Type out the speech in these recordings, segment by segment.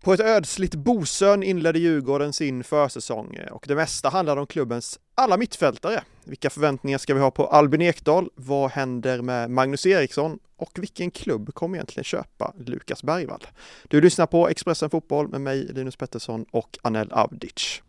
På ett ödsligt Bosön inledde Djurgården sin försäsong eh, och det mesta handlade om klubbens alla mittfältare. Vilka förväntningar ska vi ha på Albin Ekdal? Vad händer med Magnus Eriksson? Och vilken klubb kommer egentligen köpa Lukas Bergvall? Du lyssnar på Expressen Fotboll med mig Linus Pettersson och Anel Avdic.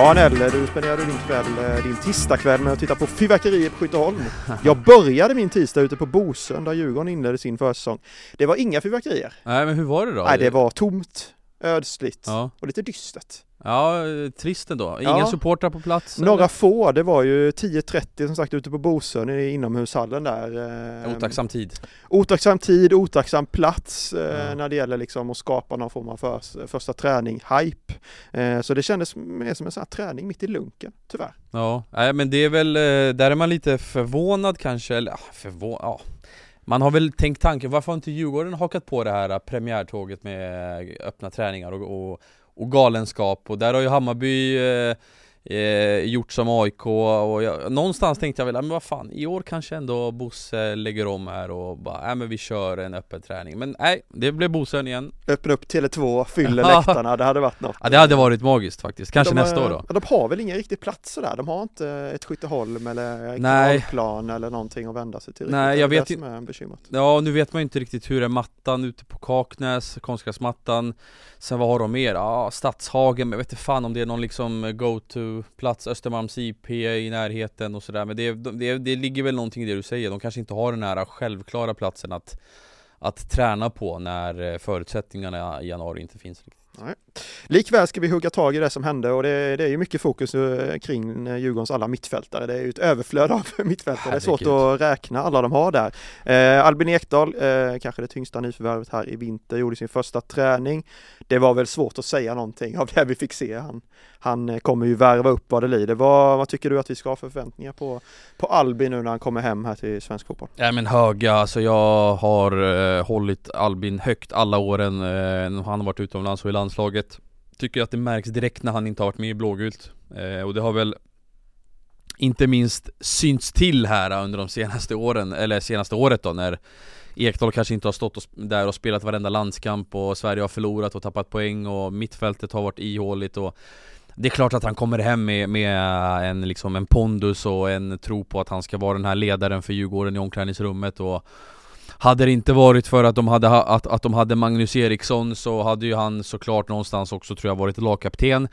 Ja Nelle, du spenderade din kväll, eh, din tisdagkväll med att titta på fyrverkerier på Skytteholm. Jag började min tisdag ute på Bosön där Djurgården inledde sin försäsong. Det var inga fyrverkerier. Nej men hur var det då? Nej det var tomt, ödsligt Ja, och lite dystert. ja trist ändå. Ingen Ja. supportrar på plats? Några eller? få, det var ju 10.30 som sagt ute på Bosön i inomhushallen där. eh, Otacksam tid. Otacksam tid, otacksam plats eh, Ja. när det gäller liksom att skapa någon form av förs, första träning, hype. Eh, så det kändes mer som en sån här träning mitt i lunken, tyvärr. Ja, nej men det är väl, där är man lite förvånad kanske, eller ja, förvånad, ja man har väl tänkt tanken, varför har inte Djurgården hakat på det här äh, premiärtåget med äh, öppna träningar och, och, och galenskap? Och där har ju Hammarby eh, eh, gjort som AIK och jag, någonstans tänkte jag väl, men vad fan, i år kanske ändå Bosse lägger om här och bara, nej men vi kör en öppen träning Men nej, det blev Bosön igen Öppna upp Tele2, fyller läktarna, det hade varit något. Ja det hade varit magiskt faktiskt, kanske de, nästa år då De har väl ingen riktig plats sådär, de har inte ett Skytteholm eller Nej. kanalplan eller någonting att vända sig till. Nej, jag vet bekymret. Ja, nu vet man ju inte riktigt hur är mattan ute på Kaknäs, konstgräsmattan Sen vad har de mer? Ja, Stadshagen, men jag vet inte fan om det är någon liksom Plats Östermalms IP i närheten och sådär Men det, det, det ligger väl någonting i det du säger, de kanske inte har den här självklara platsen att att träna på när eh, förutsättningarna i januari inte finns riktigt. Likväl ska vi hugga tag i det som hände och det, det är ju mycket fokus eh, kring eh, Djurgårdens alla mittfältare. Det är ju ett överflöd av mittfältare. Det är svårt att räkna alla de har där. Eh, Albin Ekdal, eh, kanske det tyngsta nyförvärvet här i vinter, gjorde sin första träning. Det var väl svårt att säga någonting av det vi fick se. Han, han eh, kommer ju värva upp vad det lider. Vad, vad tycker du att vi ska ha för förväntningar på, på Albin nu när han kommer hem här till svensk fotboll? Ja men höga, alltså jag har eh, hållit Albin högt alla åren eh, när han har varit utomlands och i landslaget Tycker att det märks direkt när han inte har varit med i blågult. Eh, Och det har väl inte minst synts till här under de senaste åren, eller senaste året då när Ekdal kanske inte har stått och där och spelat varenda landskamp och Sverige har förlorat och tappat poäng och mittfältet har varit ihåligt och det är klart att han kommer hem med, med en, liksom en pondus och en tro på att han ska vara den här ledaren för Djurgården i omklädningsrummet och hade det inte varit för att de hade, att, att de hade Magnus Eriksson så hade ju han såklart någonstans också tror jag varit lagkapten.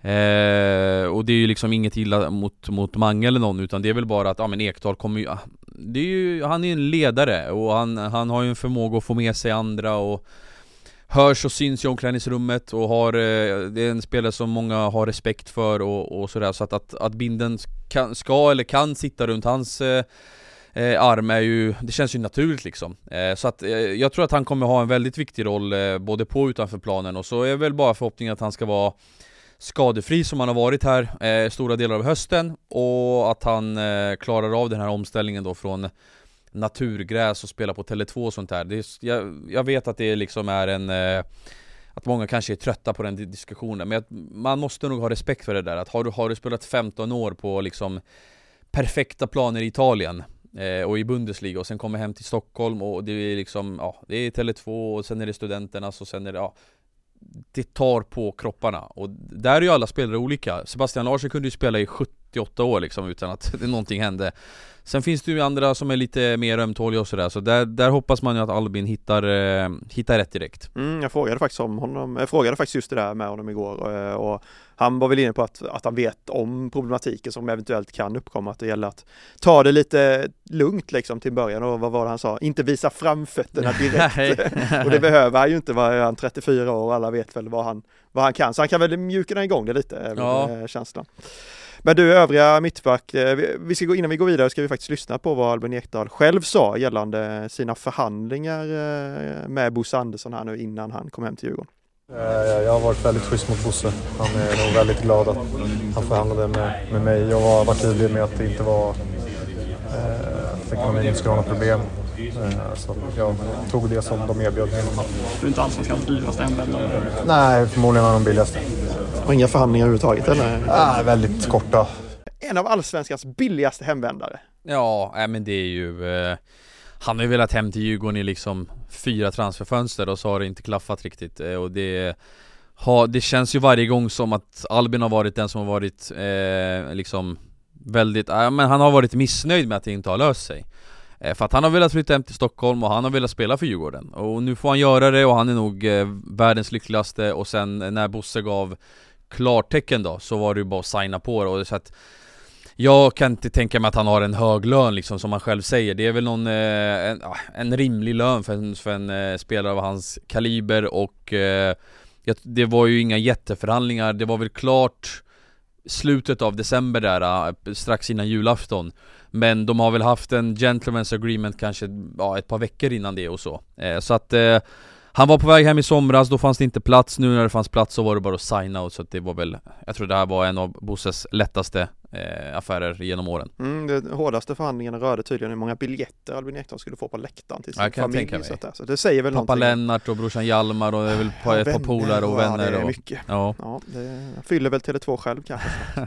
Eh, Och det är ju liksom inget illa mot, mot Mange eller någon utan det är väl bara att, ja men Ekdal kommer ju det är ju, han är ju en ledare och han, han har ju en förmåga att få med sig andra och Hörs och syns i omklädningsrummet och har, eh, det är en spelare som många har respekt för och, och sådär. Så att, att, att binden kan, ska eller kan sitta runt hans eh, eh, arm är ju, det känns ju naturligt liksom. Eh, Så att eh, jag tror att han kommer ha en väldigt viktig roll eh, både på och utanför planen. Och så är väl bara förhoppningen att han ska vara skadefri som han har varit här eh, stora delar av hösten. Och att han eh, klarar av den här omställningen då från naturgräs och spela på Tele2 och sånt där. Det är, jag, jag vet att det liksom är en eh, att många kanske är trötta på den diskussionen. Men att man måste nog ha respekt för det där. Att har du, har du spelat 15 år på liksom perfekta planer i Italien eh, och i Bundesliga och sen kommer hem till Stockholm och det är liksom, ja, det är Tele2 och sen är det studenternas och sen är det, ja Det tar på kropparna. Och där är ju alla spelare olika. Sebastian Larsson kunde ju spela i 78 år liksom utan att någonting hände. Sen finns det ju andra som är lite mer ömtåliga och sådär så där, där hoppas man ju att Albin hittar, eh, hittar rätt direkt Mm, jag frågade faktiskt om honom, jag frågade faktiskt just det där med honom igår eh, och han var väl inne på att, att han vet om problematiken som eventuellt kan uppkomma, att det gäller att ta det lite lugnt liksom till början och vad var det han sa? Inte visa framfötterna direkt. och det behöver han ju inte, vara han 34 år och alla vet väl vad han, vad han kan, så han kan väl mjukna igång det lite, Ja. eh, känslan. Men du övriga mittback, eh, vi- ska gå, innan vi går vidare ska vi faktiskt lyssna på vad Albin Ekdal själv sa gällande sina förhandlingar eh, med Bosse Andersson här nu innan han kom hem till Djurgården. Eh, Jag har varit väldigt schysst mot Bosse. Han är nog väldigt glad att han förhandlade med, med mig. Jag var, var tydlig med att det inte var... Eh, att ekonomin inte skulle ha några problem. Eh, så jag tog det som de erbjöd mig. Du är inte alls som ska drivas den? Nej, förmodligen var de billigaste. Och inga förhandlingar överhuvudtaget eller? Ah, väldigt korta. en av allsvenskans billigaste hemvändare. Ja, nej, men det är ju eh, Han har ju velat hem till Djurgården i liksom fyra transferfönster och så har det inte klaffat riktigt eh, och det har, Det känns ju varje gång som att Albin har varit den som har varit eh, liksom Väldigt, ja men han har varit missnöjd med att det inte har löst sig eh, För att han har velat flytta hem till Stockholm och han har velat spela för Djurgården Och nu får han göra det och han är nog eh, världens lyckligaste och sen när Bosse gav klartecken då så var det ju bara att signa på det och så att jag kan inte tänka mig att han har en hög lön liksom som han själv säger. Det är väl någon, eh, en, ah, en, rimlig lön för en, för en eh, spelare av hans kaliber och eh, Det var ju inga jätteförhandlingar, det var väl klart Slutet av december där, ah, strax innan julafton. Men de har väl haft en gentleman's agreement kanske ja, ett par veckor innan det och så. Eh, Så att eh, han var på väg hem i somras, då fanns det inte plats, nu när det fanns plats så var det bara att signa och så att det var väl Jag tror det här var en av Bosses lättaste eh, affärer genom åren. Mm, De hårdaste förhandlingarna rörde tydligen hur många biljetter Albin Ekdal skulle få på läktaren till sin ja, familj tänka mig. Så, så det säger väl Pappa någonting. Lennart och brorsan Hjalmar och det är väl ett par polare och vänner Ja, det är och, mycket. Ja, Ja, det fyller väl Tele2 själv kanske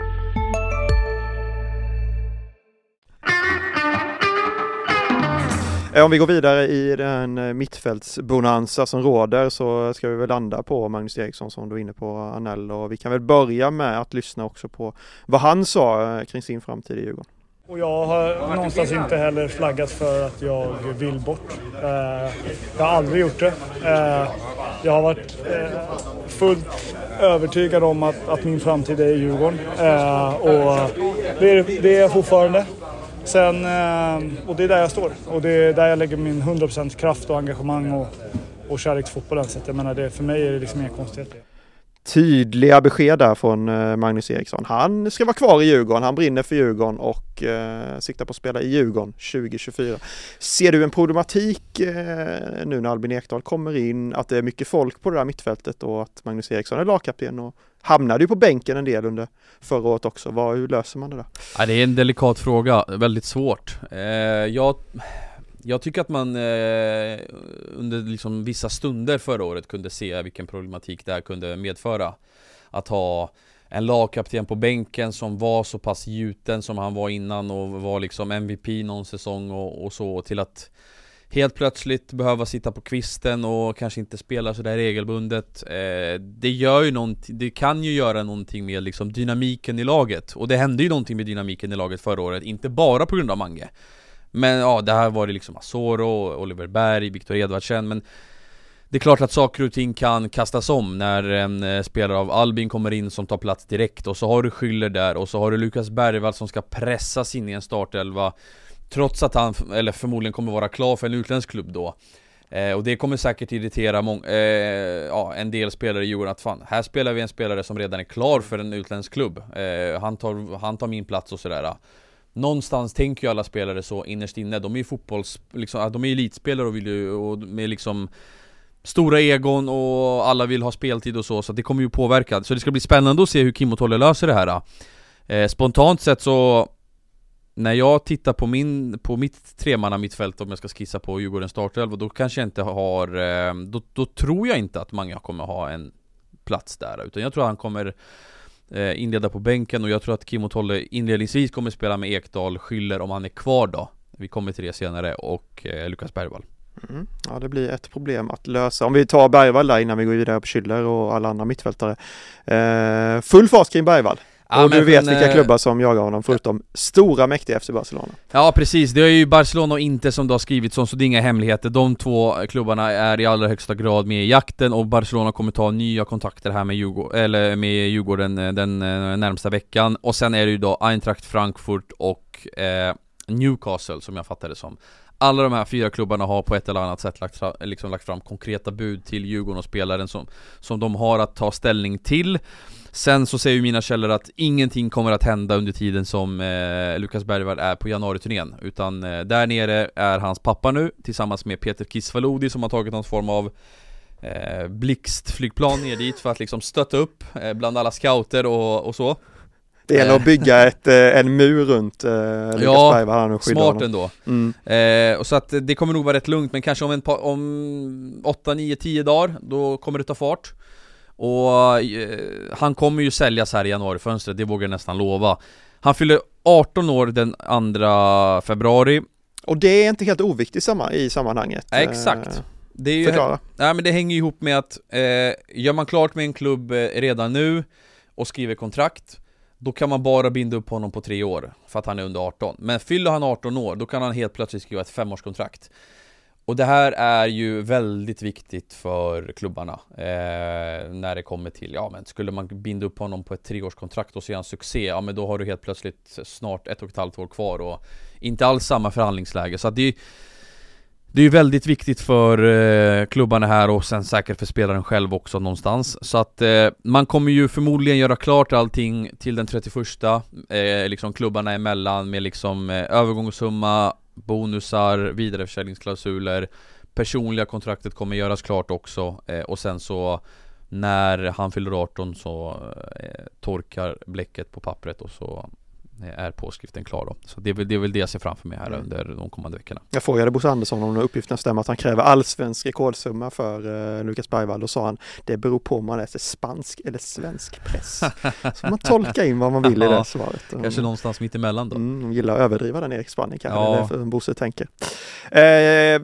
Eh, om vi går vidare i den eh, mittfältsbonanza som råder så ska vi väl landa på Magnus Eriksson som du är inne på Anell och vi kan väl börja med att lyssna också på vad han sa eh, kring sin framtid i Djurgården. Och jag har någonstans inte heller flaggat för att jag vill bort. Jag har aldrig gjort det. Jag har varit fullt övertygad om att, att min framtid är i Djurgården. Och det är, det är jag fortfarande. Sen, eh, och det är där jag står. Och det är där jag lägger min 100% kraft och engagemang och, och kärlek till fotbollen. Så jag menar, det, för mig är det liksom inga konstigheter. Tydliga besked där från eh, Magnus Eriksson. Han ska vara kvar i Djurgården, han brinner för Djurgården och eh, siktar på att spela i Djurgården 2024. Ser du en problematik eh, nu när Albin Ekdal kommer in, att det är mycket folk på det där mittfältet och att Magnus Eriksson är lagkapten och hamnade ju på bänken en del under förra året också. Var, hur löser man det där? Ja, det är en delikat fråga, väldigt svårt. Eh, jag, jag tycker att man eh, under liksom vissa stunder förra året kunde se vilken problematik det här kunde medföra. Att ha en lagkapten på bänken som var så pass gjuten som han var innan och var liksom MVP någon säsong och, och så till att helt plötsligt behöva sitta på kvisten och kanske inte spela sådär regelbundet. Eh, Det gör ju någonting, det kan ju göra någonting med liksom dynamiken i laget. Och det hände ju någonting med dynamiken i laget förra året, inte bara på grund av Mange. Men ja, det här var det liksom Asoro, Oliver Berg, Viktor Edvardsen men det är klart att saker och ting kan kastas om när en eh, spelare av Albin kommer in som tar plats direkt och så har du Schüller där och så har du Lukas Bergvall som ska pressas in i en startelva. Trots att han, eller förmodligen kommer vara klar för en utländsk klubb då. Eh, Och det kommer säkert irritera mång, eh, ja, en del spelare i Djurgården att fan, här spelar vi en spelare som redan är klar för en utländsk klubb. Eh, han, tar, han tar min plats och sådär. Någonstans tänker ju alla spelare så innerst inne, de är ju fotbolls, liksom, de är elitspelare och vill ju, och med liksom Stora egon och alla vill ha speltid och så, så det kommer ju påverka. Så det ska bli spännande att se hur Kim och Tolle löser det här. Eh, Spontant sett så när jag tittar på, min, på mitt tremanna mittfält om jag ska skissa på Djurgårdens startelva Då kanske jag inte har, eh, då, då tror jag inte att Manga kommer ha en plats där Utan jag tror att han kommer eh, inleda på bänken och jag tror att Kim och Tolle inledningsvis kommer spela med Ekdal, Schüller om han är kvar då Vi kommer till det senare och eh, Lukas Bergvall Mm. Ja det blir ett problem att lösa. Om vi tar Bergvall där innan vi går vidare på Schüller och alla andra mittfältare. Eh, full fas kring Bergvall. Ja, och du vet vilka eh, klubbar som jagar honom förutom stora mäktiga FC Barcelona. Ja precis, det är ju Barcelona och inte som det har skrivits om så det är inga hemligheter. De två klubbarna är i allra högsta grad med i jakten och Barcelona kommer ta nya kontakter här med Djurgården, eller med Djurgården eh, den eh, närmsta veckan. Och sen är det ju då Eintracht Frankfurt och eh, Newcastle som jag fattar det som. Alla de här fyra klubbarna har på ett eller annat sätt lagt fram, liksom lagt fram konkreta bud till Djurgården och spelaren som, som de har att ta ställning till. Sen så säger ju mina källor att ingenting kommer att hända under tiden som eh, Lukas Bergvall är på januariturnén Utan eh, där nere är hans pappa nu tillsammans med Peter Kisvalodi som har tagit någon form av eh, blixtflygplan ner dit för att liksom stötta upp eh, bland alla scouter och, och så. Det gäller att bygga ett, eh, en mur runt eh, Lukas Ja, Bergvall och skydda Smart honom. ändå Mm. Eh, och så att det kommer nog vara rätt lugnt, men kanske om, en par, om 8, 9, 10 dagar, då kommer det ta fart Och eh, han kommer ju säljas här i januarifönstret, det vågar jag nästan lova Han fyller 18 år den 2 februari Och det är inte helt oviktigt samma, i sammanhanget. Ja, Exakt Eh, det är ju, Förklara. Nej men det hänger ihop med att eh, Gör man klart med en klubb eh, redan nu Och skriver kontrakt då kan man bara binda upp honom på tre år För att han är under 18 Men fyller han 18 år, då kan han helt plötsligt skriva ett femårskontrakt. Och det här är ju väldigt viktigt för klubbarna eh, När det kommer till, ja men skulle man binda upp honom på ett treårskontrakt och se han succé Ja men då har du helt plötsligt snart ett och ett halvt år kvar och Inte alls samma förhandlingsläge. Så att det är det är ju väldigt viktigt för eh, klubbarna här och sen säkert för spelaren själv också någonstans. Så att eh, man kommer ju förmodligen göra klart allting till den 31 eh, Liksom klubbarna emellan med liksom eh, övergångssumma, bonusar, vidareförsäljningsklausuler. Personliga kontraktet kommer göras klart också eh, och sen så när han fyller 18 så eh, torkar bläcket på pappret och så är påskriften klar då. Så det är väl det, är väl det jag ser framför mig här Mm. under de kommande veckorna. Jag frågade Bosse Andersson om uppgifterna stämmer att han kräver allsvensk rekordsumma för eh, Lukas Bergvall. Då sa han det beror på om man läser spansk eller svensk press. Så man tolkar in vad man vill i det Ja, svaret. Kanske någonstans mitt emellan då. Mm, de gillar att överdriva den Erik Spanien kanske, Ja. det är därför Bosse tänker. Eh,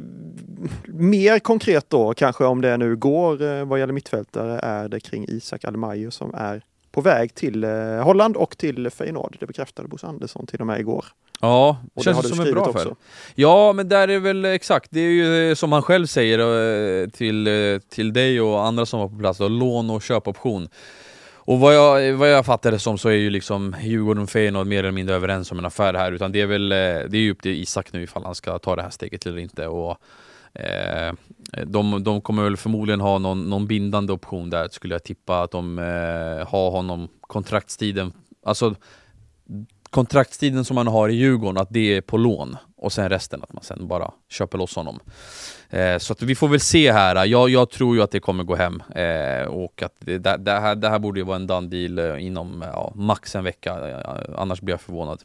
mer konkret då, kanske om det nu går eh, vad gäller mittfältare, är det kring Isak Almayo som är på väg till eh, Holland och till Feyenoord. Det bekräftade Bosse Andersson till och med igår. Ja, Och det känns det som en bra affär. Ja, men där är väl exakt, det är ju eh, som han själv säger eh, till, till dig och andra som var på plats då, lån och köpoption. Och vad jag, vad jag fattar det som så är ju liksom Djurgården och Feyenoord mer eller mindre överens om en affär här utan det är väl, det är ju upp till Isak nu ifall han ska ta det här steget eller inte och eh, de, de kommer väl förmodligen ha någon, någon bindande option där skulle jag tippa att de eh, har honom kontraktstiden, alltså kontraktstiden som man har i Djurgården, att det är på lån och sen resten att man sen bara köper loss honom. Eh, så att vi får väl se här. Jag, jag tror ju att det kommer gå hem eh, och att det, det, här, det här borde ju vara en done deal eh, inom ja, max en vecka, eh, annars blir jag förvånad.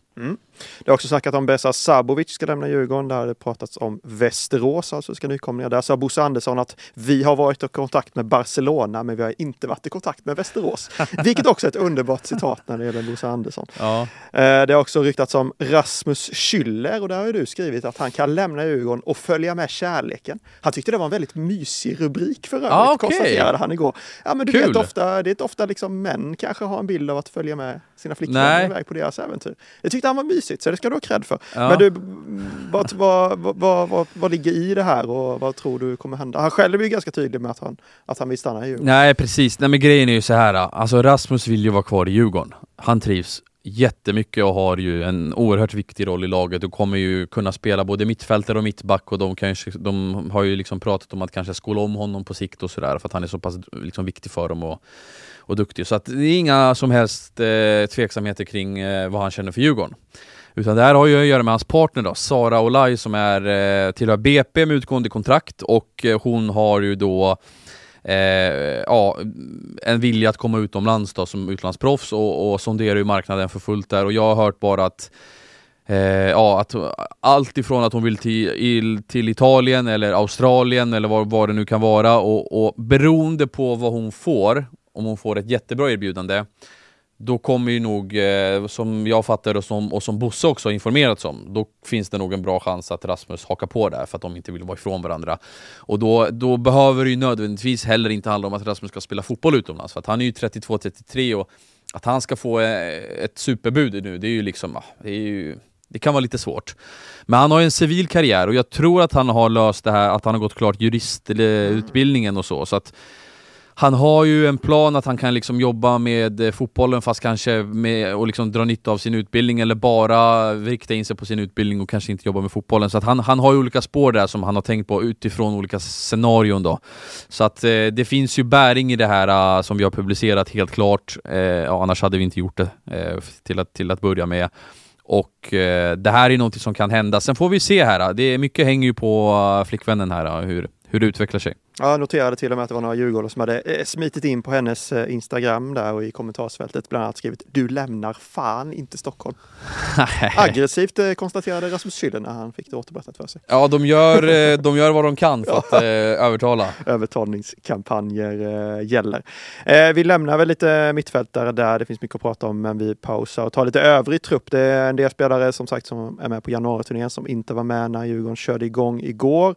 Det har också snackat om Besa Sabovic ska lämna Djurgården. Där har det pratats om Västerås, alltså ska nykomlingar. Där sa Bosse Andersson att vi har varit i kontakt med Barcelona, men vi har inte varit i kontakt med Västerås. Vilket också är ett underbart citat när det gäller Bosse Andersson. Ja, Eh, Det har också ryktats om Rasmus Schüller och där har ju du skrivit att han kan lämna Djurgården och följa med kärleken. Han tyckte det var en väldigt mysig rubrik för övrigt, Ah, okej. konstaterade han igår. Ja men du Kul. vet ofta, det är ofta liksom män kanske har en bild av att följa med sina flickvänner iväg på deras äventyr. Det tyckte han var mysigt så det ska du ha cred för. Ja. Men du, vad, vad, vad, vad, vad, vad ligger i det här och vad tror du kommer hända? Han själv är ju ganska tydlig med att han, att han vill stanna i Djurgården. Nej precis, nej men grejen är ju så här. alltså Rasmus vill ju vara kvar i Djurgården. Han trivs jättemycket och har ju en oerhört viktig roll i laget och kommer ju kunna spela både mittfältare och mittback och de, kanske, de har ju liksom pratat om att kanske skola om honom på sikt och sådär för att han är så pass liksom viktig för dem och, och duktig. Så att det är inga som helst eh, tveksamheter kring eh, vad han känner för Djurgården. Utan det här har ju att göra med hans partner då, Sara Olaj som är eh, tillhör BP med utgående kontrakt och eh, hon har ju då eh, ja, en vilja att komma utomlands då som utlandsproffs och, och sonderar ju marknaden för fullt där. Och jag har hört bara att Eh, ja, att, allt ifrån att hon vill till, till Italien eller Australien eller vad, vad det nu kan vara och, och beroende på vad hon får, om hon får ett jättebra erbjudande då kommer ju nog, eh, som jag fattar och som, och som Bosse också har informerats om, då finns det nog en bra chans att Rasmus hakar på där för att de inte vill vara ifrån varandra. Och då, då behöver det ju nödvändigtvis heller inte handla om att Rasmus ska spela fotboll utomlands, för att han är ju 32-33 och att han ska få eh, ett superbud nu, det är ju liksom, ah, det är ju det kan vara lite svårt. Men han har ju en civil karriär och jag tror att han har löst det här, att han har gått klart juristutbildningen och så. så att han har ju en plan att han kan liksom jobba med eh, fotbollen fast kanske med och liksom dra nytta av sin utbildning eller bara rikta in sig på sin utbildning och kanske inte jobba med fotbollen. Så att han, han har ju olika spår där som han har tänkt på utifrån olika scenarion då. Så att eh, det finns ju bäring i det här uh, som vi har publicerat helt klart. Eh, annars hade vi inte gjort det eh, till, att, till att börja med. Och eh, det här är någonting som kan hända. Sen får vi se här. Det är mycket hänger ju på uh, flickvännen här, hur, hur det utvecklar sig. Jag noterade till och med att det var några djurgårdare som hade eh, smitit in på hennes eh, Instagram där och i kommentarsfältet bland annat skrivit Du lämnar fan inte Stockholm. Aggressivt eh, konstaterade Rasmus Schüller när han fick det återberättat för sig. Ja, de gör, de gör vad de kan för att övertala. Övertalningskampanjer gäller. Vi lämnar väl lite mittfältare där det finns mycket att prata om men vi pausar och tar lite övrig trupp. Det är en del spelare som sagt som är med på januariturnén som inte var med när Djurgården körde igång igår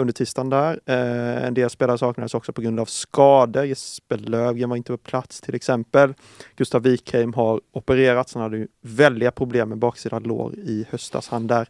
under tisdagen där. Eh, en del spelare saknades också på grund av skador. Jesper Löfgren var inte på plats till exempel. Gustav Wikheim har opererats. Han hade ju väldiga problem med baksida lår i höstas. Han där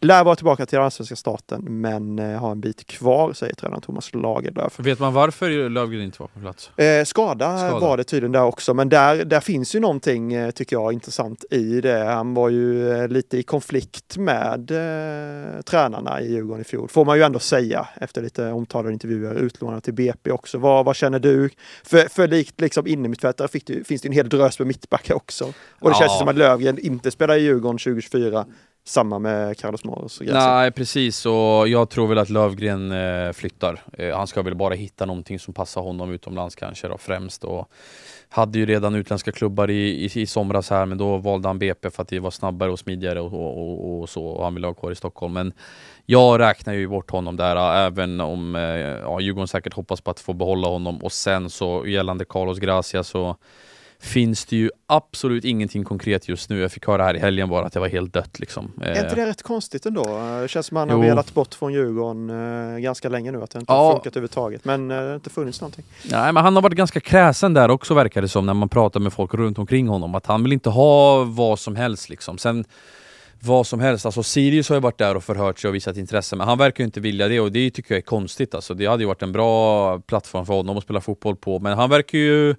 lär vara tillbaka till allsvenska starten men eh, har en bit kvar, säger tränaren Thomas Lagerlöf. Vet man varför Löfgren inte var på plats? Eh, skada, skada, var det tydligen där också, men där, där finns ju någonting, eh, tycker jag, intressant i det. Han var ju eh, lite i konflikt med eh, tränarna i Djurgården i fjol, får man ju ändå säga efter lite omtalade intervjuer, utlånade till BP också. Vad, vad känner du? För, för likt liksom innermittfältare finns det en hel drös med mittbackar också. Och det ja. känns som att Löfgren inte spelar i Djurgården 2024 samma med Carlos Moros. Nej precis och jag tror väl att Lövgren eh, flyttar. Eh, han ska väl bara hitta någonting som passar honom utomlands kanske då främst. Och hade ju redan utländska klubbar i, i, i somras här men då valde han BP för att det var snabbare och smidigare och, och, och, och så. Och han ville ha kvar i Stockholm. Men jag räknar ju bort honom där eh, även om eh, ja, Djurgården säkert hoppas på att få behålla honom. Och sen så gällande Carlos Gracia så finns det ju absolut ingenting konkret just nu. Jag fick höra här i helgen bara att det var helt dött liksom. Är inte det rätt konstigt ändå? Det känns som att han har velat bort från Djurgården eh, ganska länge nu, att det inte ja. har funkat överhuvudtaget. Men eh, det har inte funnits någonting. Nej, men han har varit ganska kräsen där också verkar det som när man pratar med folk runt omkring honom. Att han vill inte ha vad som helst liksom. Sen vad som helst. Alltså Sirius har ju varit där och förhört sig och visat intresse, men han verkar ju inte vilja det och det tycker jag är konstigt. Alltså, det hade ju varit en bra plattform för honom att spela fotboll på, men han verkar ju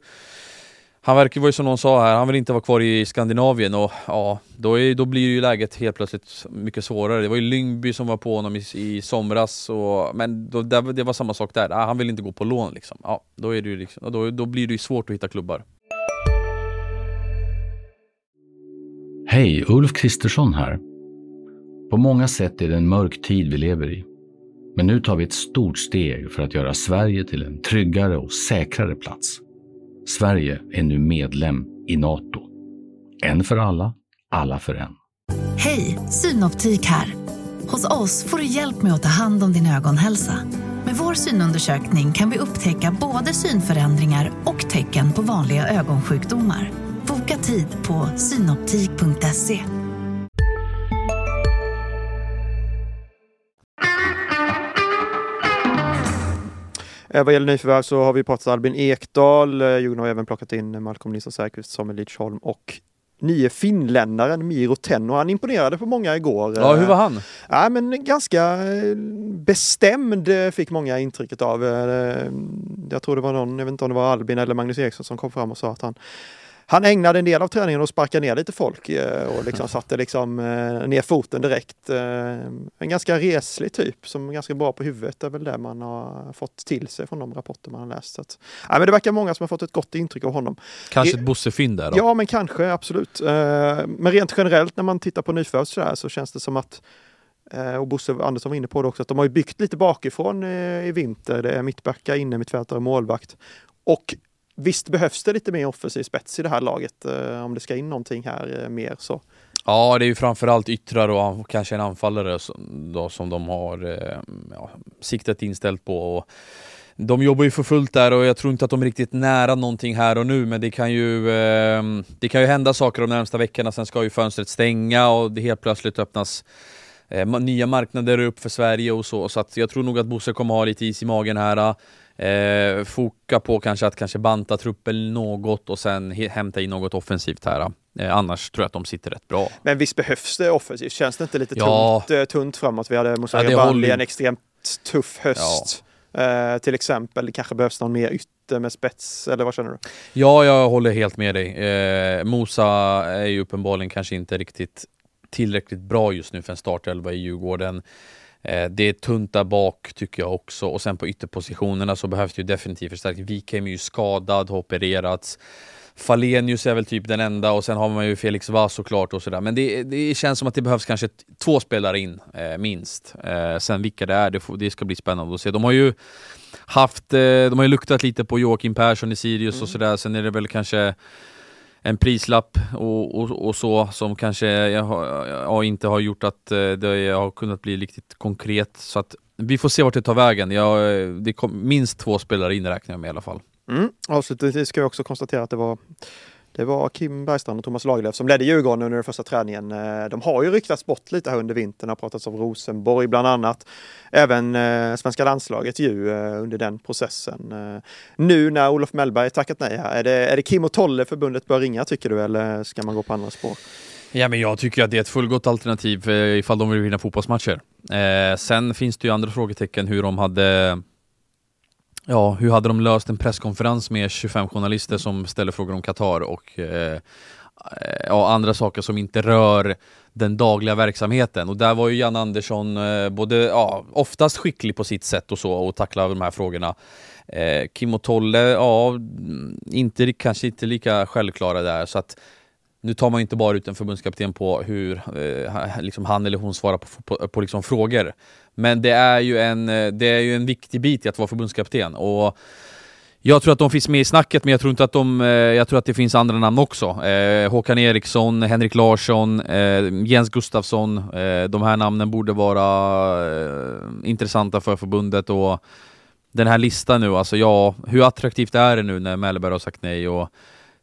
han verkar ju som någon sa här, han vill inte vara kvar i Skandinavien och ja, då, är, då blir ju läget helt plötsligt mycket svårare. Det var ju Lyngby som var på honom i, i somras, och, men då, det, det var samma sak där. Han vill inte gå på lån liksom. Ja, då, är det ju liksom, då, då blir det ju svårt att hitta klubbar. Hej, Ulf Kristersson här. På många sätt är det en mörk tid vi lever i. Men nu tar vi ett stort steg för att göra Sverige till en tryggare och säkrare plats. Sverige är nu medlem i Nato. En för alla, alla för en. Hej, Synoptik här. Hos oss får du hjälp med att ta hand om din ögonhälsa. Med vår synundersökning kan vi upptäcka både synförändringar och tecken på vanliga ögonsjukdomar. Boka tid på synoptik.se. vad gäller nyförvärv så har vi pratat Albin Ekdal. Eh, Djurgården har även plockat in Malcolm Nilsson Säfqvist, Samuel Lidsholm och nye finländaren Miro Tenno. Han imponerade på många igår. Ja, hur var han? Ja, men ganska bestämd fick många intrycket av. Jag tror det var någon, jag vet inte om det var Albin eller Magnus Eriksson som kom fram och sa att han han ägnade en del av träningen att sparka ner lite folk eh, och liksom satte liksom eh, ner foten direkt. Eh, en ganska reslig typ som är ganska bra på huvudet är väl det man har fått till sig från de rapporter man har läst. Så att, ja, men det verkar många som har fått ett gott intryck av honom. Kanske ett Bosse-fynd där då? Ja, men kanske absolut. Men rent generellt när man tittar på nyförvärv så, så känns det som att och Bosse Andersson var inne på det också, att de har byggt lite bakifrån i vinter. Det är mittbackar, inne mittfältare och målvakt. Och Visst behövs det lite mer offensiv spets i det här laget eh, om det ska in någonting här eh, mer så. Ja, det är ju framförallt yttrar och kanske en anfallare som, då, som de har eh, ja, siktet inställt på. Och de jobbar ju för fullt där och jag tror inte att de är riktigt nära någonting här och nu men det kan ju, eh, det kan ju hända saker de närmsta veckorna. Sen ska ju fönstret stänga och det helt plötsligt öppnas eh, nya marknader upp för Sverige och så. Så att jag tror nog att Bosse kommer ha lite is i magen här. Eh. Eh, foka på kanske att kanske banta truppen något och sen hämta in något offensivt här. Eh, annars tror jag att de sitter rätt bra. Men visst behövs det offensivt? Känns det inte lite ja. tunt, eh, tunt framåt? Vi hade Moussa ja, Bali en extremt tuff höst. Ja. Eh, till exempel, det kanske behövs någon mer ytter med spets, eller vad känner du? Ja, jag håller helt med dig. Eh, Mosa är ju uppenbarligen kanske inte riktigt tillräckligt bra just nu för en startelva i Djurgården. Eh, det är tunt där bak tycker jag också och sen på ytterpositionerna så behövs det ju definitivt förstärkning. Wikheim är ju skadad, har opererats. Falenius är väl typ den enda och sen har man ju Felix Vass såklart och sådär. Men det, det känns som att det behövs kanske två spelare in, eh, minst. Eh, sen vilka det är, det, får, det, ska bli spännande att se. De har ju haft, eh, de har ju luktat lite på Joakim Persson i Sirius mm. och sådär. Sen är det väl kanske en prislapp och, och, och, så som kanske jag, har, jag inte har gjort att eh, det har kunnat bli riktigt konkret. Så att vi får se vart det tar vägen. Jag, eh, det kom, minst två spelare in räknar jag med i alla fall. Mm. Avslutningsvis ska jag också konstatera att det var det var Kim Bergstrand och Thomas Lagerlöf som ledde Djurgården under den första träningen. Eh, de har ju ryktats bort lite här under vintern, har pratats om Rosenborg bland annat. Även eh, svenska landslaget ju eh, under den processen. Nu när Olof Mellberg tackat nej här, är det, är det Kim och Tolle förbundet bör ringa tycker du eller ska man gå på andra spår? Ja men jag tycker att det är ett fullgott alternativ ifall de vill vinna fotbollsmatcher. Eh, sen finns det ju andra frågetecken hur de hade Ja, hur hade de löst en presskonferens med 25 journalister som ställer frågor om Qatar och eh, ja, andra saker som inte rör den dagliga verksamheten. Och där var ju Jan Andersson eh, både, ja, oftast skicklig på sitt sätt och så och tackla de här frågorna. Eh, Kim och Tolle, ja, mm, inte, kanske inte lika självklara där. Så att nu tar man inte bara ut en förbundskapten på hur eh, liksom han eller hon svarar på, på, på liksom frågor. Men det är, ju en, eh, det är ju en viktig bit i att vara förbundskapten. Och jag tror att de finns med i snacket, men jag tror inte att de... Eh, jag tror att det finns andra namn också. Eh, Håkan Eriksson, Henrik Larsson, eh, Jens Gustafsson. Eh, de här namnen borde vara eh, intressanta för förbundet och den här listan nu, alltså ja, hur attraktivt är det nu när Mellberg har sagt nej och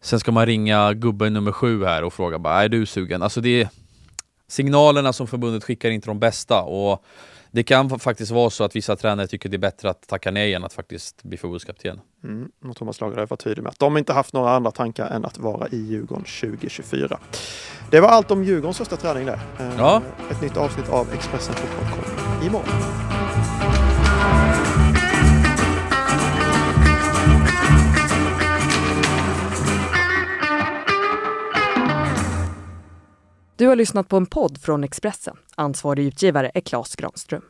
sen ska man ringa gubben nummer sju här och fråga bara, är du sugen? Alltså det... Signalerna som förbundet skickar är inte de bästa och det kan faktiskt vara så att vissa tränare tycker det är bättre att tacka nej än att faktiskt bli förbundskapten. Mm, och Thomas Lagerlöf var tydlig med att de inte haft några andra tankar än att vara i Djurgården 2024. Det var allt om Djurgårdens första träning där. Eh, ja. Ett nytt avsnitt av Expressen Fotboll kommer imorgon. Du har lyssnat på en podd från Expressen. Ansvarig utgivare är Klas Granström.